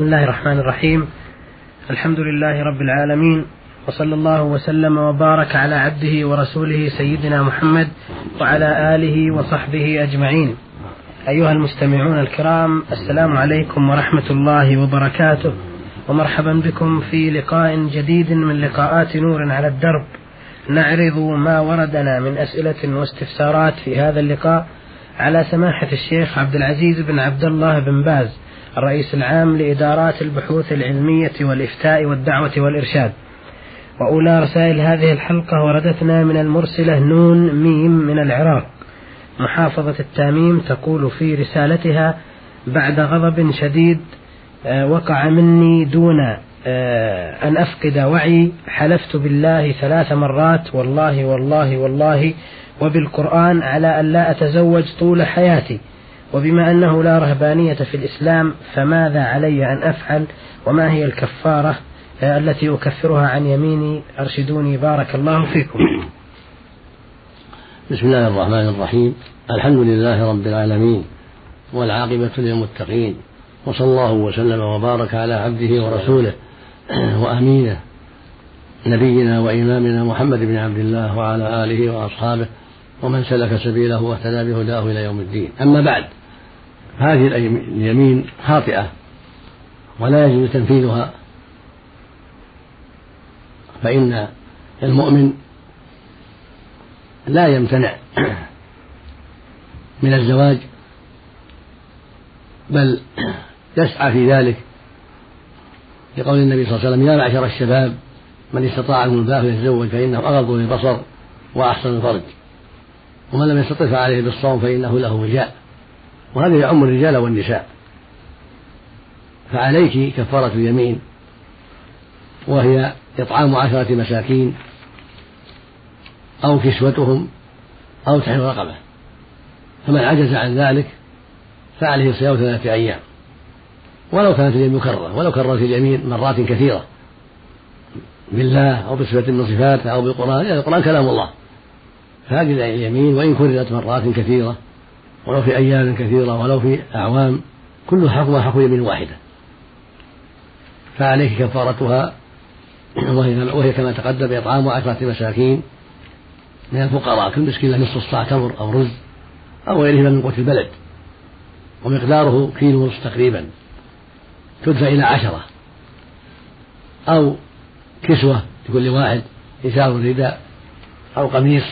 بسم الله الرحمن الرحيم. الحمد لله رب العالمين وصلى الله وسلم وبارك على عبده ورسوله سيدنا محمد وعلى آله وصحبه أجمعين. أيها المستمعون الكرام السلام عليكم ورحمة الله وبركاته. ومرحبا بكم في لقاء جديد من لقاءات نور على الدرب. نعرض ما وردنا من أسئلة واستفسارات في هذا اللقاء على سماحة الشيخ عبد العزيز بن عبد الله بن باز الرئيس العام لإدارات البحوث العلمية والإفتاء والدعوة والإرشاد. وأولى رسائل هذه الحلقة وردتنا من المرسلة نون ميم من العراق. محافظة التاميم تقول في رسالتها بعد غضب شديد آه، وقع مني دون آه، أن أفقد وعي حلفت بالله ثلاث مرات والله والله والله وبالقرآن على أن لا أتزوج طول حياتي. وبما أنه لا رهبانية في الإسلام فماذا علي أن أفعل؟ وما هي الكفارة التي أكفرها عن يميني؟ أرشدوني بارك الله فيكم. بسم الله الرحمن الرحيم. الحمد لله رب العالمين والعاقبة للمتقين وصلى الله وسلم وبارك على عبده ورسوله وأمينه نبينا وإمامنا محمد بن عبد الله وعلى آله وأصحابه ومن سلك سبيله واهتدى بهداه إلى يوم الدين. أما بعد هذه اليمين خاطئة ولا يجوز تنفيذها. فإن المؤمن لا يمتنع من الزواج بل يسعى في ذلك. لقول النبي صلى الله عليه وسلم يا معشر الشباب من استطاع من الباء فليتزوج فإنه أغض للبصر وأحسن الفرج ومن لم يستطع فعليه بالصوم فإنه له وجاء. وهذا يعم الرجال والنساء. فعليك كفارة اليمين وهي إطعام عشرة مساكين أو كسوتهم أو تحرير رقبة. فمن عجز عن ذلك فعليه صيام ثلاثة أيام. ولو كانت اليمين مكررة ولو كررت اليمين مرات كثيرة. بالله أو بصفة من صفاته أو بالقرآن. يعني القرآن كلام الله. فهذه اليمين وإن كررت مرات كثيرة ولو في أيام كثيرة ولو في أعوام كل حكم حكم يمين واحدة. فعليك كفارتها وهي, كما تقدم إطعام عشرة مساكين من الفقراء كل مسكين له نصف الصاع تمر أو رز أو غيرهما من قوت البلد. ومقداره كيلو ونصف تقريبا. تدفع إلى عشرة. أو كسوة لكل واحد إزار رداء أو قميص.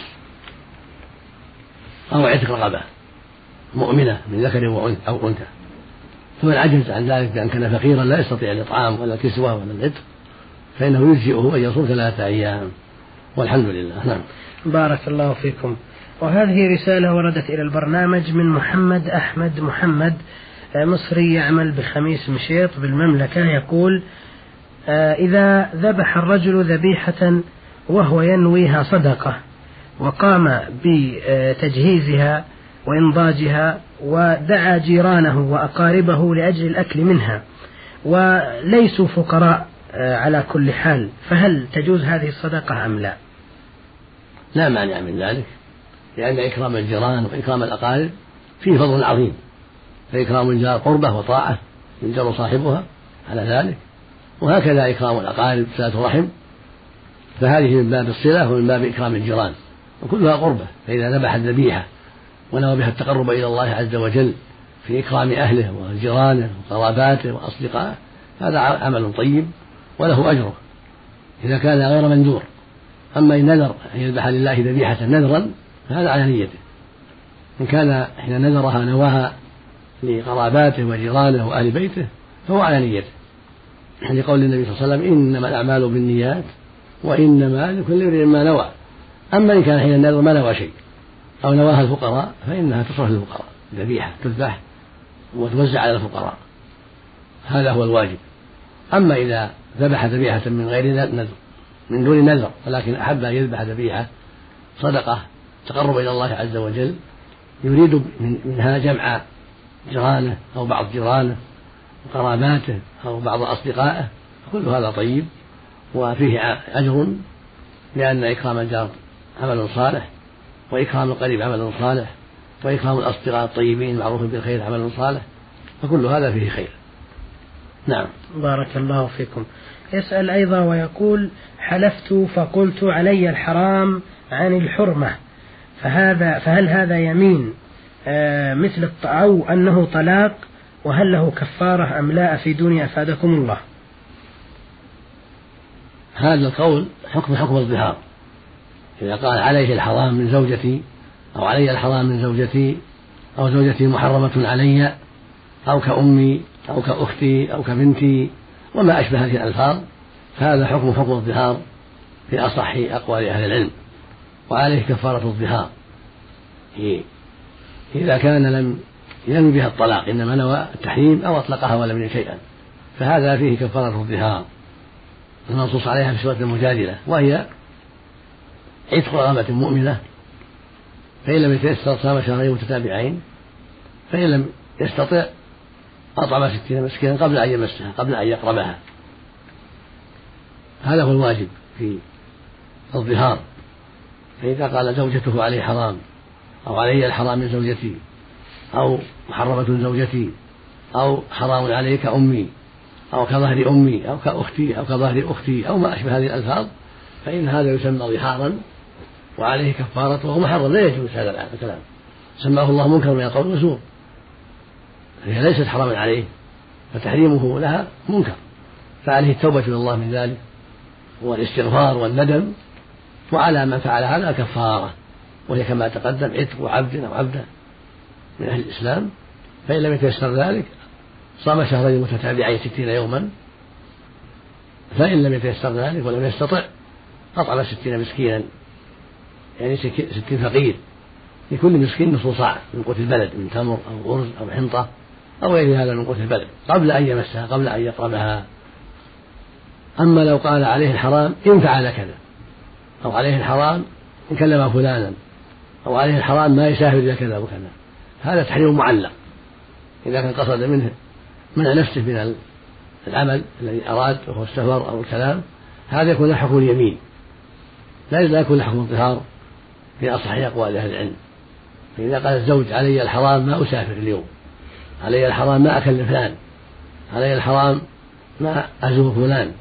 أو عتق رقبة. مؤمنة من ذكر أو أنثى فمن عجز عن ذلك بأن كان فقيرا لا يستطيع الإطعام ولا الكسوة ولا العتق فإنه يجزئه أن يصوم ثلاثة أيام. والحمد لله. نعم. بارك الله فيكم. وهذه رسالة وردت إلى البرنامج من محمد أحمد محمد آه، مصري يعمل بخميس مشيط بالمملكة يقول آه، إذا ذبح الرجل ذبيحة وهو ينويها صدقة وقام بتجهيزها وإنضاجها ودعا جيرانه وأقاربه لأجل الأكل منها وليسوا فقراء آه، على كل حال. فهل تجوز هذه الصدقة أم لا؟ لا مانع من ذلك لأن إكرام الجيران وإكرام الأقارب فيه فضل عظيم. فإكرام الجار قربة وطاعة ينجر صاحبها على ذلك. وهكذا إكرام الأقارب صلة رحم. فهذه من باب الصلة ومن باب إكرام الجيران وكلها قربة فإذا ذبح الذبيحة ونوى بها التقرب إلى الله عز وجل في إكرام أهله وجيرانه وقراباته وأصدقائه هذا عمل طيب وله أجره إذا كان غير منذور أما إن نذر أن يذبح لله ذبيحة نذرا فهذا على نيته. إن كان حين نذرها نواها لقراباته وجيرانه وأهل بيته فهو على نيته. لقول النبي صلى الله عليه وسلم إنما الأعمال بالنيات وإنما لكل امرئ ما نوى. أما إن كان حين النذر ما نوى شيء. أو نواها الفقراء فإنها تصرف للفقراء ذبيحة تذبح وتوزع على الفقراء. هذا هو الواجب. أما إذا ذبح ذبيحة من غير نذر من دون نذر ولكن أحب أن يذبح ذبيحة صدقة تقرب إلى الله عز وجل يريد منها جمع جيرانه أو بعض جيرانه وقراباته أو بعض أصدقائه كل هذا طيب وفيه أجر لأن إكرام الجار عمل صالح وإكرام القريب عمل صالح وإكرام الأصدقاء الطيبين المعروف بالخير عمل صالح فكل هذا فيه خير. نعم. بارك الله فيكم. يسأل أيضا ويقول حلفت فقلت علي الحرام عن الحرمة فهذا فهل هذا يمين آه، مثل أو أنه طلاق وهل له كفارة أم لا؟ أفيدوني أفادكم الله. هذا القول حكم حكم الظهار. إذا قال عليه الحرام من زوجتي أو علي الحرام من زوجتي أو زوجتي محرمة علي أو كأمي أو كأختي أو كبنتي وما أشبه هذه الألفاظ فهذا حكم حكم الظهار في أصح أقوال أهل العلم وعليه كفارة الظهار. إذا كان لم ينوي بها الطلاق إنما نوى التحريم أو أطلقها ولم ينوي شيئا فهذا فيه كفارة الظهار. المنصوص عليها في سورة المجادلة وهي عتق رغبة مؤمنة فإن لم يتيسر صام شهرين متتابعين فإن لم يستطع أطعم ستين مسكينا قبل أن يمسها قبل أن يقربها. هذا هو الواجب في الظهار. فإذا قال زوجته عليه حرام أو علي الحرام من زوجتي أو محرمة زوجتي أو حرام علي كأمي أو كظهر أمي أو كأختي أو كظهر أختي أو ما أشبه هذه الألفاظ فإن هذا يسمى ظهارا. وعليه كفارة وهو محرم لا يجوز هذا الكلام. سماه الله منكر من القول وزور هي ليست حراما عليه فتحريمه لها منكر. فعليه التوبة إلى الله من ذلك والاستغفار والندم وعلى من فعل هذا كفارة. وهي كما تقدم عتق عبد أو عبدة من أهل الإسلام. فإن لم يتيسر ذلك صام شهرين متتابعين ستين يوما. فإن لم يتيسر ذلك ولم يستطع أطعم ستين مسكينا. يعني ستين فقير لكل مسكين نصف صاع من قوت البلد من تمر أو أرز أو حنطة أو غير هذا من قوت البلد قبل أن يمسها قبل أن يقربها. أما لو قال عليه الحرام إن فعل كذا. أو عليه الحرام إن كلم فلانا. أو عليه الحرام ما يسافر إلى كذا وكذا. هذا تحريم معلق. إذا كان قصد منه منع نفسه من العمل الذي أراد وهو السفر أو الكلام هذا يكون حكم اليمين. لا يكون حكم الظهار. في أصح أقوال أهل العلم. فإذا قال الزوج علي الحرام ما أسافر اليوم. علي الحرام ما أكلم فلان. علي الحرام ما أزور فلان.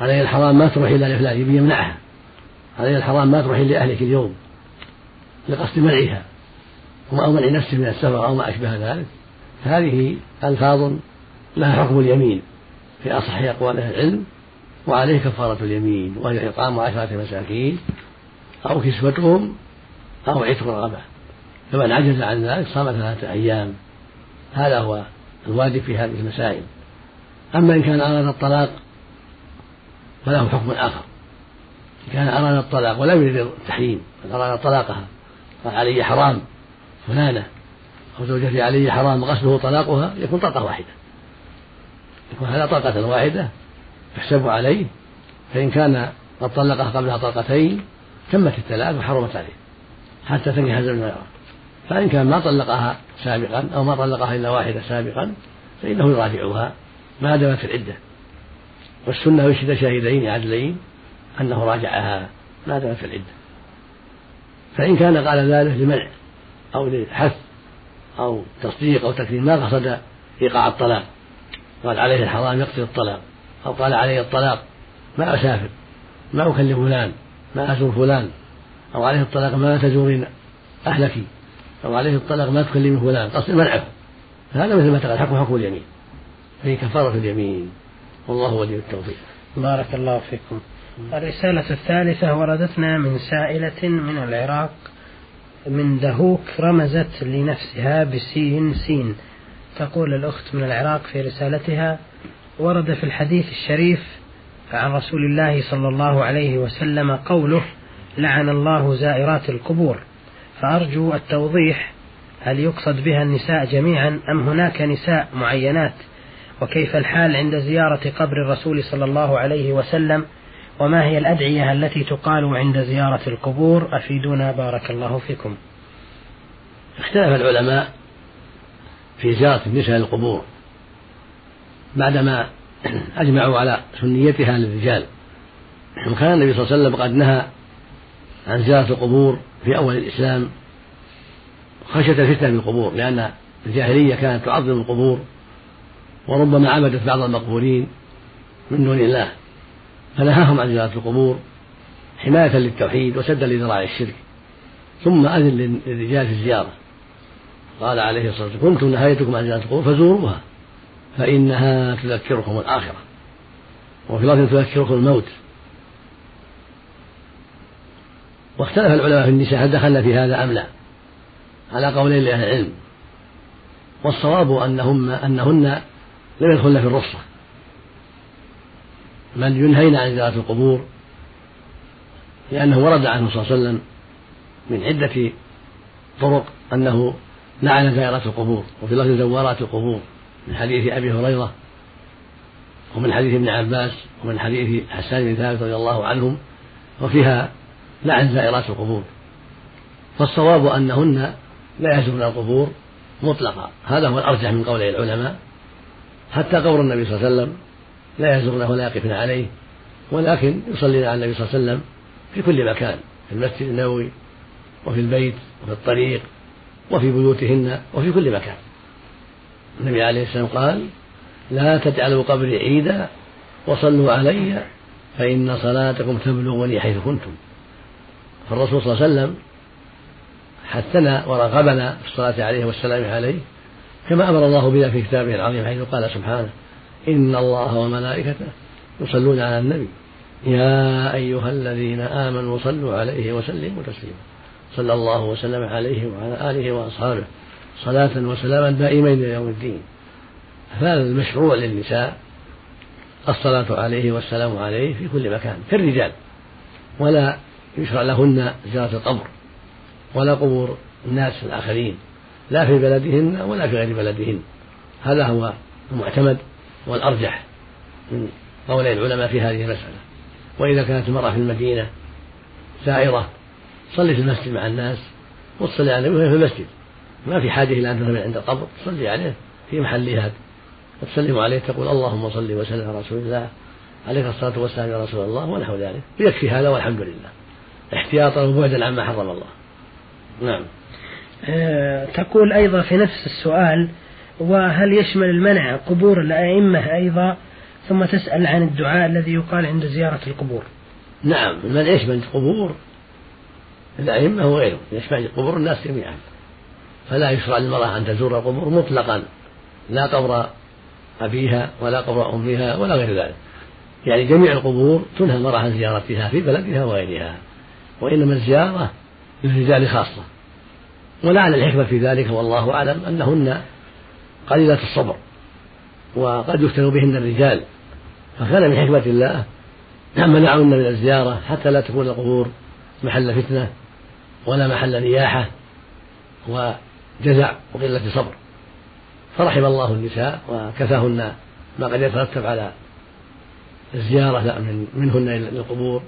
علي الحرام ما تروحي إلى فلان يبي يمنعها. علي الحرام ما تروحي لأهلك اليوم لقصد منعها. أو منع نفسه من السفر أو ما أشبه ذلك. هذه ألفاظ لها حكم اليمين في أصح أقوال أهل العلم وعليه كفارة اليمين وهي إطعام عشرة مساكين أو كسوتهم أو عتق رغبة فمن عجز عن ذلك صام ثلاثة أيام. هذا هو الواجب في هذه المسائل. أما إن كان أراد الطلاق فله حكم آخر. إن كان أراد الطلاق ولم يريد التحريم بل أراد طلاقها قال علي حرام فلانة أو زوجتي علي حرام غسله طلاقها يكون طلقة واحدة. يكون هذا طلقة واحدة يحسب عليه فإن كان قد طلقها قبلها طلقتين تمت الثلاث وحرمت عليه حتى تنكح زوجها غيره فإن كان ما طلقها سابقا أو ما طلقها إلا واحدة سابقا فإنه يراجعها ما دامت العدة. والسنة يشهد شاهدين عدلين أنه راجعها ما دامت العدة. فإن كان قال ذلك لمنع أو لحث أو تصديق أو تكريم ما قصد إيقاع الطلاق. قال عليه الحرام يقتل الطلاق. أو قال عليه الطلاق ما أسافر ما أكلم فلان. ما أزور فلان. أو عليه الطلاق ما تزورين أهلك. أو عليه الطلاق ما تكلمي فلان. قصد منعه هذا مثل ما تقال. حكم حكم اليمين. فهي كفارة اليمين. والله ولي التوفيق. بارك الله فيكم. الرسالة الثالثة وردتنا من سائلة من العراق. من دهوك رمزت لنفسها بسين سين. تقول الأخت من العراق في رسالتها ورد في الحديث الشريف عن رسول الله صلى الله عليه وسلم قوله لعن الله زائرات القبور. فأرجو التوضيح هل يقصد بها النساء جميعا أم هناك نساء معينات؟ وكيف الحال عند زيارة قبر الرسول صلى الله عليه وسلم؟ وما هي الأدعية التي تقال عند زيارة القبور؟ أفيدونا بارك الله فيكم. اختلف العلماء في زيارة النساء القبور بعدما أجمعوا على سنيتها للرجال. وكان النبي صلى الله عليه وسلم قد نهى عن زيارة القبور في أول الإسلام خشية الفتنة بالقبور لأن الجاهلية كانت تعظم القبور وربما عبدت بعض المقبورين من دون الله. فنهاهم عن زيارة القبور حماية للتوحيد وسدا لذراع الشرك. ثم أذن للرجال في الزيارة. قال عليه الصلاة والسلام كنت نهايتكم عن زيارة القبور فزوروها. فإنها تذكركم الآخرة. وفي لفظ تذكركم الموت. واختلف العلماء في النساء هل دخلن في هذا أم لا؟ على قولين لأهل العلم. والصواب أنهن أنهن لم يدخلن في الرخصة. بل ينهين عن زيارة القبور لأنه ورد عنه صلى الله عليه وسلم من عدة طرق أنه لعن زائرات القبور. وفي لفظ زوارات القبور. من حديث أبي هريرة ومن حديث ابن عباس ومن حديث حسان بن ثابت رضي الله عنهم وفيها لعن زائرات القبور. فالصواب أنهن لا يزورن القبور مطلقا. هذا هو الأرجح من قول العلماء. حتى قول النبي صلى الله عليه وسلم لا يزورنه ولا يقفن عليه ولكن يصلي على النبي صلى الله عليه وسلم في كل مكان في المسجد النبوي وفي البيت وفي الطريق وفي بيوتهن وفي كل مكان. النبي عليه السلام قال لا تجعلوا قبري عيدا وصلوا علي فإن صلاتكم تبلغني حيث كنتم. فالرسول صلى الله عليه وسلم حثنا ورغبنا في الصلاة عليه والسلام عليه كما أمر الله بنا في كتابه العظيم حيث قال سبحانه إن الله وملائكته يصلون على النبي يا أيها الذين آمنوا صلوا عليه وسلموا تسليما. صلى الله وسلم عليه وعلى آله وأصحابه. صلاة وسلاما دائمين إلى يوم الدين. فهذا المشروع للنساء الصلاة عليه والسلام عليه في كل مكان كالرجال ولا يشرع لهن زيارة القبر ولا قبور الناس الآخرين لا في بلدهن ولا في غير بلدهن. هذا هو المعتمد والأرجح من قول العلماء في هذه المسألة. وإذا كانت المرأة في المدينة سائرة صلي في المسجد مع الناس وتصلي على النبي في المسجد. ما في حاجة إلى أن تذهب عند القبر تصلي عليه في محلها وتسلم عليه تقول اللهم صل وسلم على رسول الله عليك الصلاة والسلام يا رسول الله ونحو ذلك. يكفي هذا والحمد لله. احتياطا وبعدا عما حرم الله. نعم. أه تقول أيضا في نفس السؤال وهل يشمل المنع قبور الأئمة أيضا؟ ثم تسأل عن الدعاء الذي يقال عند زيارة القبور. نعم المنع يشمل قبور الأئمة وغيرهم يشمل قبور الناس جميعا. فلا يشرع للمرأة أن تزور القبور مطلقا لا قبر أبيها ولا قبر أمها ولا غير ذلك. يعني جميع القبور تنهى المرأة عن زيارتها في بلدها وغيرها وإنما الزيارة للرجال خاصة. ولعل الحكمة في ذلك والله أعلم أنهن قليلة الصبر وقد يفتن بهن الرجال. فكان من حكمة الله منعهن من الزيارة حتى لا تكون القبور محل فتنة ولا محل نياحة وجزع وقلة صبر. فرحم الله النساء وكفاهن ما قد يترتب على الزيارة من منهن للقبور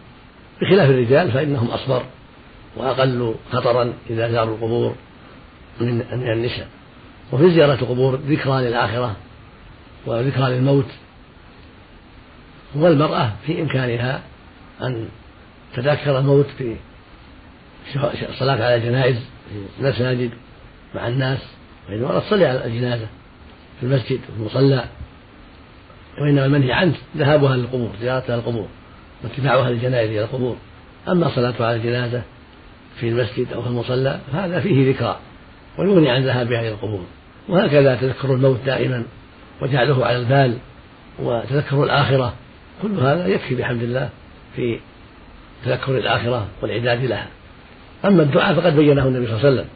بخلاف الرجال فإنهم أصبر وأقل خطرا إذا زاروا القبور من النساء. وفي زيارة القبور ذكرى للآخرة وذكرى للموت. والمرأة في إمكانها أن تذكر الموت في الصلاة على الجنائز في المساجد. مع الناس المرأة تصلي على الجنازة في المسجد وفي المصلى وإنما المنهي عنه ذهابها للقبور زيارتها للقبور واتباعها للجنائز إلى القبور. أما صلاتها على الجنازة في المسجد أو في المصلى فهذا فيه ذكرى ويغني عن ذهابها إلى القبور. وهكذا تذكر الموت دائما وجعله على البال وتذكر الآخرة كل هذا يكفي بحمد الله في تذكر الآخرة والإعداد لها. أما الدعاء فقد بينه النبي صلى الله عليه وسلم.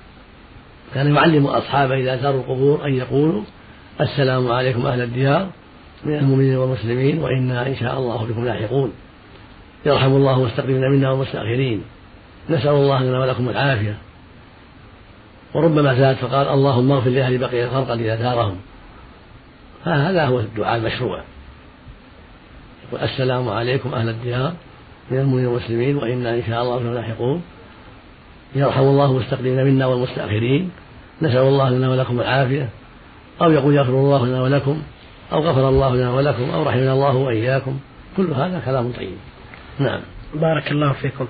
كان يعلم أصحابه إذا زاروا القبور أن يقولوا السلام عليكم أهل الديار من المؤمنين والمسلمين وإنا إن شاء الله بكم لاحقون. يرحم الله مستقدمين منا والمستأخرين. نسأل الله لنا ولكم العافية. وربما زاد فقال اللهم اغفر لأهل بقية خرقا إذا دارهم فهذا هو الدعاء المشروع. يقول السلام عليكم أهل الديار من المؤمنين والمسلمين وإنا إن شاء الله بكم لاحقون. يرحم الله المستقدمين منا والمستأخرين. نسأل الله لنا ولكم العافية. أو يقول يغفر الله لنا ولكم أو غفر الله لنا ولكم أو رحمنا الله وإياكم. كل هذا كلام طيب. نعم. بارك الله فيكم.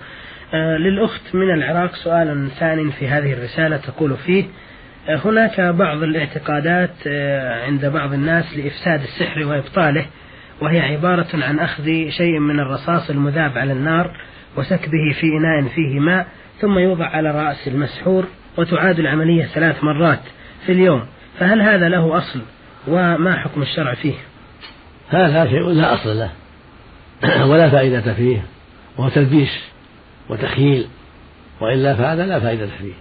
آه للأخت من العراق سؤال ثاني في هذه الرسالة تقول فيه هناك بعض الاعتقادات آه، عند بعض الناس لإفساد السحر وإبطاله وهي عبارة عن أخذ شيء من الرصاص المذاب على النار وسكبه في إناء فيه ماء ثم يوضع على رأس المسحور وتعاد العملية ثلاث مرات في اليوم. فهل هذا له أصل؟ وما حكم الشرع فيه؟ هذا شيء لا أصل له. ولا فائدة فيه. وهو تلبيس وتخييل. وإلا فهذا لا فائدة فيه.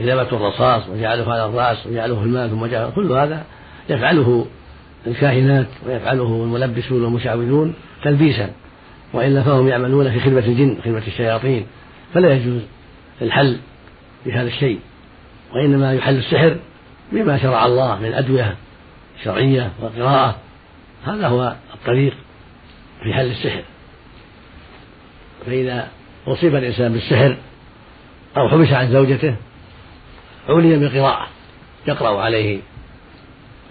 إذابة الرصاص وجعله على الرأس وجعله في الماء ثم جعله. كل هذا يفعله الكاهنات ويفعله الملبسون والمشعوذون تلبيسا. وإلا فهم يعملون في خدمة الجن خدمة الشياطين. فلا يجوز الحل بهذا الشيء وإنما يحل السحر بما شرع الله من أدوية شرعية وقراءة هذا هو الطريق في حل السحر. فإذا أصيب الإنسان بالسحر أو حبس عن زوجته علي بقراءة يقرأ عليه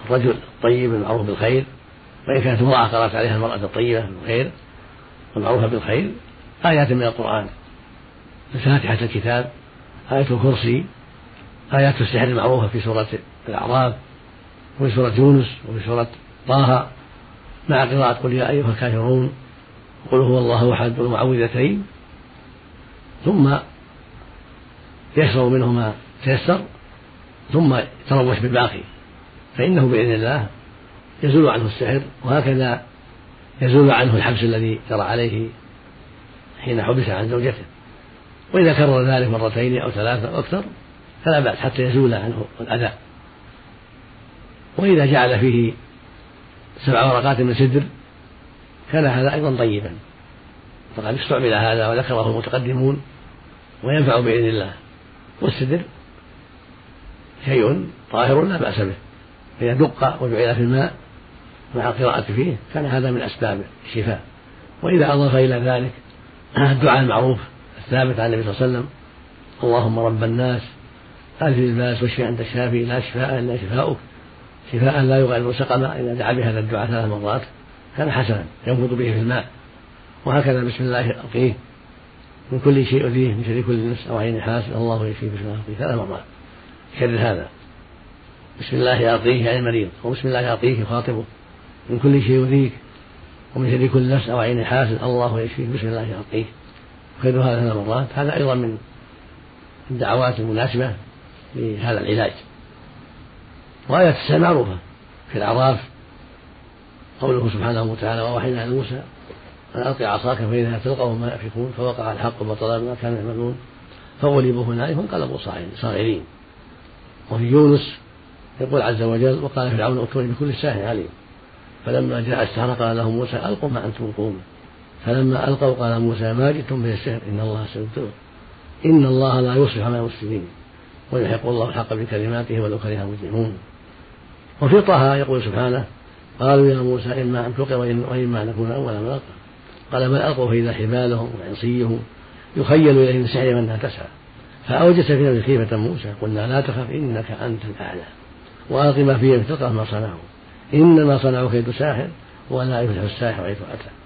الرجل الطيب المعروف بالخير. وإن كانت امرأة قرأت عليها المرأة الطيبة بالخير المعروفة بالخير آيات من القرآن. فاتحة الكتاب آية الكرسي آيات السحر المعروفة في سورة الأعراف وفي سورة يونس وفي سورة طه. مع قراءة قل يا أيها الكافرون قل هو الله أحد والمعوذتين ثم يشرب منه ما تيسر ثم يتروش بالباقي. فإنه بإذن الله يزول عنه السحر وهكذا يزول عنه الحبس الذي جرى عليه حين حبس عن زوجته. وإذا كرر ذلك مرتين أو ثلاثة أو أكثر فلا بأس حتى يزول عنه الأذى. وإذا جعل فيه سبع ورقات من سدر كان هذا أيضا طيبا. فقد استعمل هذا وذكره المتقدمون وينفع بإذن الله. والسدر شيء طاهر لا بأس به. فإذا دق وجعل في الماء مع القراءة فيه كان هذا من أسباب الشفاء. وإذا أضاف إلى ذلك الدعاء المعروف الثابت عن النبي صلى الله عليه وسلم اللهم رب الناس ألف الباس واشفي أنت الشافي لا شفاء إلا شفاؤك شفاء لا يغادر سقما إذا دعا بهذا الدعاء ثلاث مرات كان حسنا ينفض به في الماء. وهكذا بسم الله ألقيه من كل شيء أذيه من شر كل نفس أو عين حاسد الله يشفي بسم الله ألقيه ثلاث مرات. شر هذا. بسم الله يعطيه يعني المريض وبسم الله يعطيه يخاطبه من كل شيء يؤذيك ومن شر كل نفس أو عين حاسد الله يشفيك بسم الله يعطيه خير هذا ثلاث مرات هذا أيضا من الدعوات المناسبة لهذا العلاج. وآيات السماء معروفة في الأعراف. قوله سبحانه وتعالى ووحينا إلى موسى أن ألقي عصاك فإذا تلقوا ما يأفكون فوقع الحق وبطل ما كانوا يعملون. فغلبوا هنالك فانقلبوا صاغرين. وفي يونس يقول عز وجل وقال فرعون ائتوني بكل ساحر عليم. فلما جاء السحرة قال لهم موسى ألقوا ما أنتم ملقون. فلما ألقوا قال موسى ما جئتم به السحر إن الله سيبطله إن الله لا يصلح عمل المسلمين ويحق الله الحق بكلماته ولو كره المجرمون. وفي طه يقول سبحانه قالوا يا موسى إما أن تلقي وإما أن نكون أول من ألقى. قال بل ألقوا فإذا حبالهم وعصيهم يخيل إليه من سحرهم أنها تسعى. فأوجس في نفسه خيفة موسى قلنا لا تخف إنك أنت الأعلى. وألق ما فيه تلقى ما صنعوا. إنما صنعوا كيد ساحر ولا يفلح الساحر حيث أتى.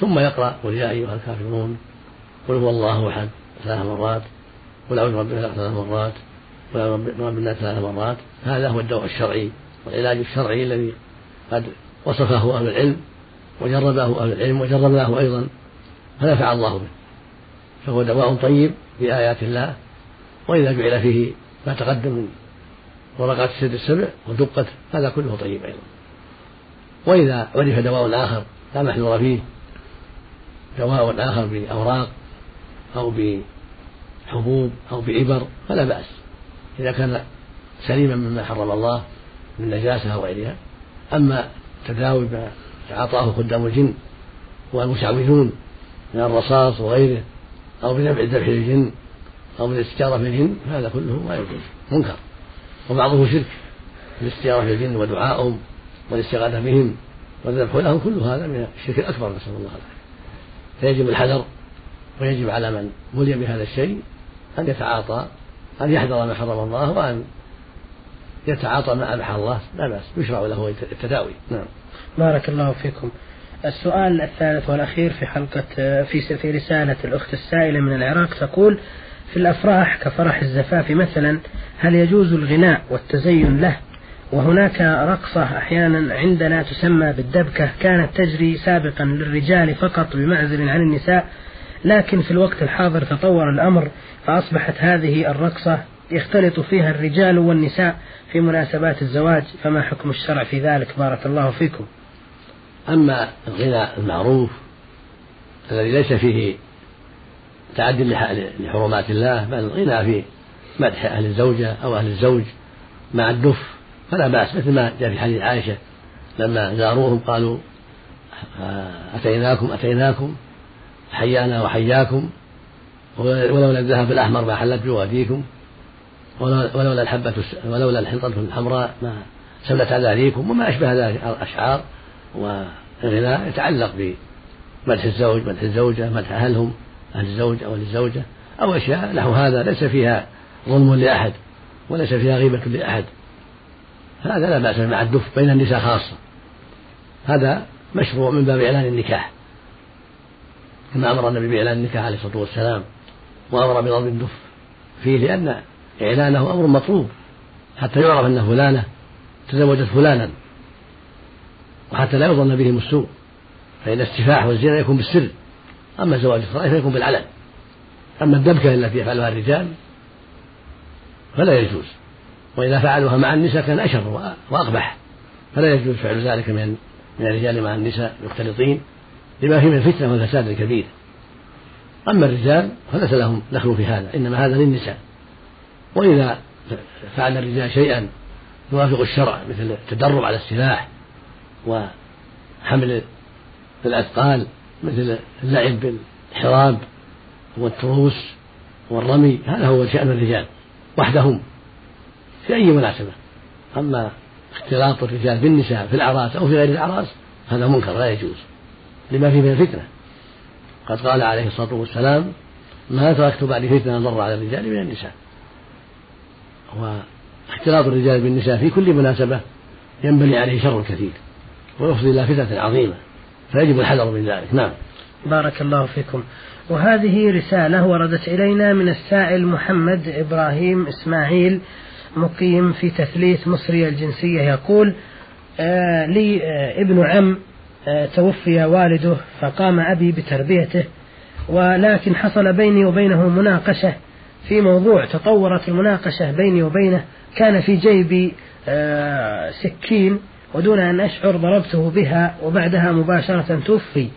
ثم يقرأ قل يا أيها الكافرون قل هو الله أحد ثلاث مرات قل أعوذ برب الفلق ثلاث مرات قل أعوذ برب الناس ثلاث مرات هذا هو الدواء الشرعي والعلاج الشرعي الذي قد وصفه أهل العلم وجربه أهل العلم وجربناه أيضا فنفع الله به فهو دواء طيب بآيات الله وإذا جعل فيه ما تقدم من ورقات السد السبع ودقت هذا كله طيب أيضا وإذا عرف دواء آخر لا محذور فيه دواء آخر بأوراق أو بحبوب أو بعبر فلا بأس. إذا كان سليما مما حرم الله من نجاسة أو غيرها. أما تداوي ما أعطاه خدام الجن والمشعوذون من الرصاص وغيره أو بنفع الذبح للجن أو بالاستجارة بالجن فهذا كله ما يجوز منكر. وبعضه شرك الاستجارة بالجن ودعائهم والاستغاثة بهم والذبح لهم كل هذا من الشرك الأكبر نسأل الله العافية. فيجب الحذر ويجب على من بلي بهذا الشيء أن يتعاطى أن يحذر ما حرم الله وأن يتعاطى ما أباح الله. لا بأس يشرع له التداوي. نعم. بارك الله فيكم. السؤال الثالث والأخير في حلقة في في رسالة الأخت السائلة من العراق تقول في الأفراح كفرح الزفاف مثلا هل يجوز الغناء والتزين له؟ وهناك رقصة أحيانا عندنا تسمى بالدبكة كانت تجري سابقا للرجال فقط بمعزل عن النساء لكن في الوقت الحاضر تطور الأمر فأصبحت هذه الرقصة يختلط فيها الرجال والنساء في مناسبات الزواج فما حكم الشرع في ذلك؟ بارك الله فيكم. أما الغناء المعروف الذي ليس فيه تعدي لحرمات الله بل الغنى في مدح أهل الزوجة أو أهل الزوج مع الدف. فلا بأس مثل ما جاء في حديث عائشة لما زاروهم قالوا أتيناكم أتيناكم حيانا وحياكم ولولا الذهب الأحمر ما حلت بواديكم ولولا الحبة ولولا الحنطة الحمراء ما سلت أذانيكم وما أشبه ذلك الأشعار والغناء يتعلق بمدح الزوج مدح الزوجة مدح أهلهم أهل الزوج أو الزوجة أو أشياء نحو هذا ليس فيها ظلم لأحد وليس فيها غيبة لأحد. هذا لا بأس مع الدف بين النساء خاصة. هذا مشروع من باب إعلان النكاح. كما أمر النبي بإعلان النكاح عليه الصلاة والسلام وأمر بضرب الدف فيه لأن إعلانه أمر مطلوب. حتى يعرف أن فلانة تزوجت فلانا وحتى لا يظن بهم السوء فإن السفاح والزنا يكون بالسر. أما زواج الصلاة فيكون بالعلن. أما الدبكة التي يفعلها الرجال فلا يجوز. وإذا فعلوها مع النساء كان أشر وأقبح. فلا يجوز فعل ذلك من من الرجال مع النساء مختلطين لما فيه من الفتنة والفساد الكبير. أما الرجال فليس لهم دخل في هذا إنما هذا للنساء. وإذا فعل الرجال شيئا يوافق الشرع مثل التدرب على السلاح وحمل الأثقال مثل اللعب بالحراب والتروس والرمي هذا هو شأن الرجال وحدهم. في أي مناسبة. أما اختلاط الرجال بالنساء في الأعراس أو في غير الأعراس هذا منكر لا يجوز لما فيه من الفتنة. قد قال عليه الصلاة والسلام ما تركت بعد فتنة ضر على الرجال من النساء. واختلاط الرجال بالنساء في كل مناسبة ينبني عليه شر كثير ويفضي إلى فتنة عظيمة فيجب الحذر من ذلك. نعم. بارك الله فيكم. وهذه رسالة وردت إلينا من السائل محمد إبراهيم إسماعيل مقيم في تثليث مصري الجنسية يقول آه لي آه ابن عم آه توفي والده فقام أبي بتربيته ولكن حصل بيني وبينه مناقشة في موضوع تطورت المناقشة بيني وبينه كان في جيبي سكين ودون أن أشعر ضربته بها وبعدها مباشرة توفي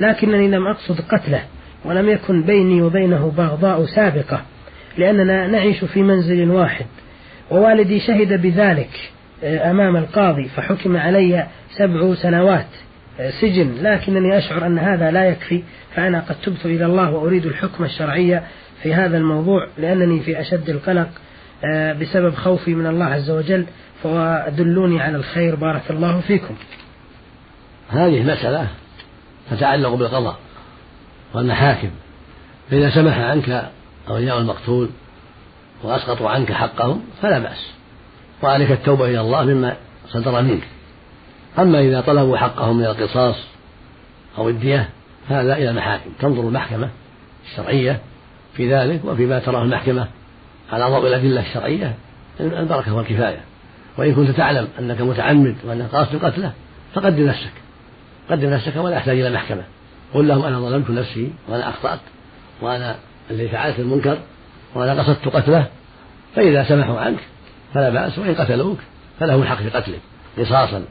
لكنني لم أقصد قتله ولم يكن بيني وبينه بغضاء سابقة لأننا نعيش في منزل واحد. ووالدي شهد بذلك آه، أمام القاضي فحكم علي سبع سنوات آه، سجن. لكنني أشعر أن هذا لا يكفي فأنا قد تبت إلى الله وأريد الحكم الشرعي في هذا الموضوع لأنني في أشد القلق آه، بسبب خوفي من الله عز وجل فدلوني على الخير بارك الله فيكم. هذه مسألة تتعلق بالقضاء والمحاكم. فإذا سمح عنك أولياء المقتول وأسقطوا عنك حقهم فلا بأس. وعليك التوبة إلى الله مما صدر منك. أما إذا طلبوا حقهم من القصاص أو الدية هذا إلى المحاكم تنظر المحكمة الشرعية في ذلك وفيما تراه المحكمة على ضوء الأدلة الشرعية البركة والكفاية. وإن كنت تعلم أنك متعمد وأنك قاصد قتله فقدم نفسك. قدم نفسك ولا يحتاج إلى محكمة. قل لهم أنا ظلمت نفسي وأنا أخطأت وأنا الذي فعلت المنكر وأنا قصدت قتله فإذا سمحوا عنك فلا بأس وإن قتلوك فلهم الحق في قتلك قصاصا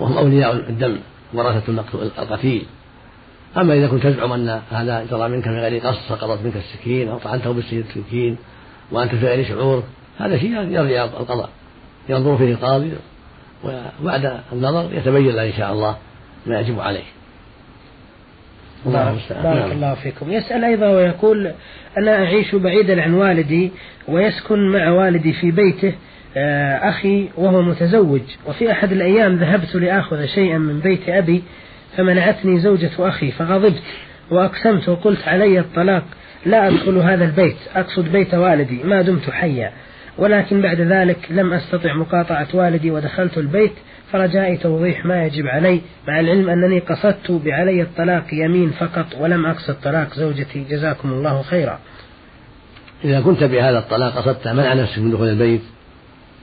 وهم أولياء الدم ورثة القتيل. أما إذا كنت تزعم أن هذا جرى منك من غير قصد سقطت منك السكين أو طعنته بالسكين وأنت في غير شعور هذا شيء يرجع القضاء ينظر فيه القاضي وبعد النظر يتبين له إن شاء الله ما يجب عليه. الله بارك, بارك نعم. الله فيكم. يسأل أيضا ويقول أنا أعيش بعيدا عن والدي ويسكن مع والدي في بيته آه، أخي وهو متزوج وفي أحد الأيام ذهبت لآخذ شيئا من بيت أبي فمنعتني زوجة أخي فغضبت وأقسمت وقلت علي الطلاق لا أدخل هذا البيت أقصد بيت والدي ما دمت حيا. ولكن بعد ذلك لم أستطع مقاطعة والدي ودخلت البيت فرجائي توضيح ما يجب علي مع العلم أنني قصدت بعلي الطلاق يمين فقط ولم أقصد طلاق زوجتي. جزاكم الله خيرا. إذا كنت بهذا الطلاق قصدت منع نفسك من دخول البيت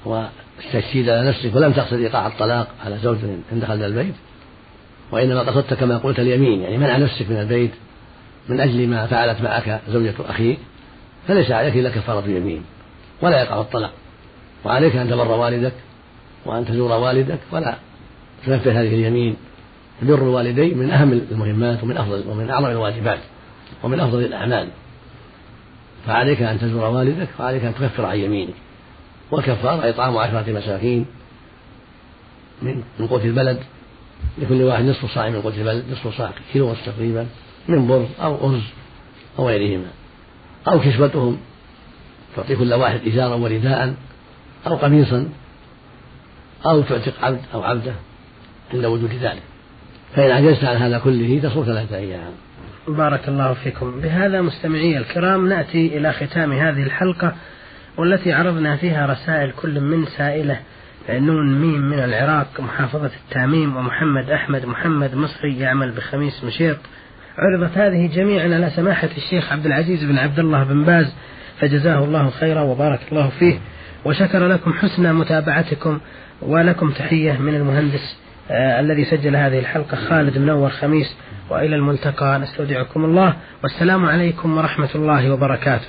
والتشديد على نفسك ولم تقصد إيقاع الطلاق على زوج إن دخلت البيت وإنما قصدت كما قلت اليمين يعني منع نفسك من البيت من أجل ما فعلت معك زوجة أخيك فليس عليك إلا كفارة يمين ولا يقع الطلاق. وعليك أن تبر والدك وأن تزور والدك ولا تنفذ هذه اليمين. بر الوالدين من أهم المهمات ومن أفضل ومن أعظم الواجبات ومن أفضل الأعمال. فعليك أن تزور والدك وعليك أن تكفر عن يمينك. والكفارة إطعام عشرة مساكين من من قوت البلد. لكل واحد نصف صاع من قوت البلد نصف صاع كيلو تقريبا من بر أو أرز أو غيرهما. أو كسوتهم تعطي كل واحد إزارا ورداء أو قميصا أو تعتق عبد أو عبده عند وجود ذلك. فإن عجزت عن هذا كله تصوم ثلاثة أيام. بارك الله فيكم. بهذا مستمعي الكرام نأتي إلى ختام هذه الحلقة والتي عرضنا فيها رسائل كل من سائلة نون ميم من العراق محافظة التاميم ومحمد أحمد محمد مصري يعمل بخميس مشيط. عرضت هذه جميعا على سماحة الشيخ عبد العزيز بن عبد الله بن باز فجزاه الله خيرا وبارك الله فيه وشكر لكم حسن متابعتكم ولكم تحية من المهندس آه الذي سجل هذه الحلقة خالد منور خميس وإلى الملتقى. نستودعكم الله. والسلام عليكم ورحمة الله وبركاته.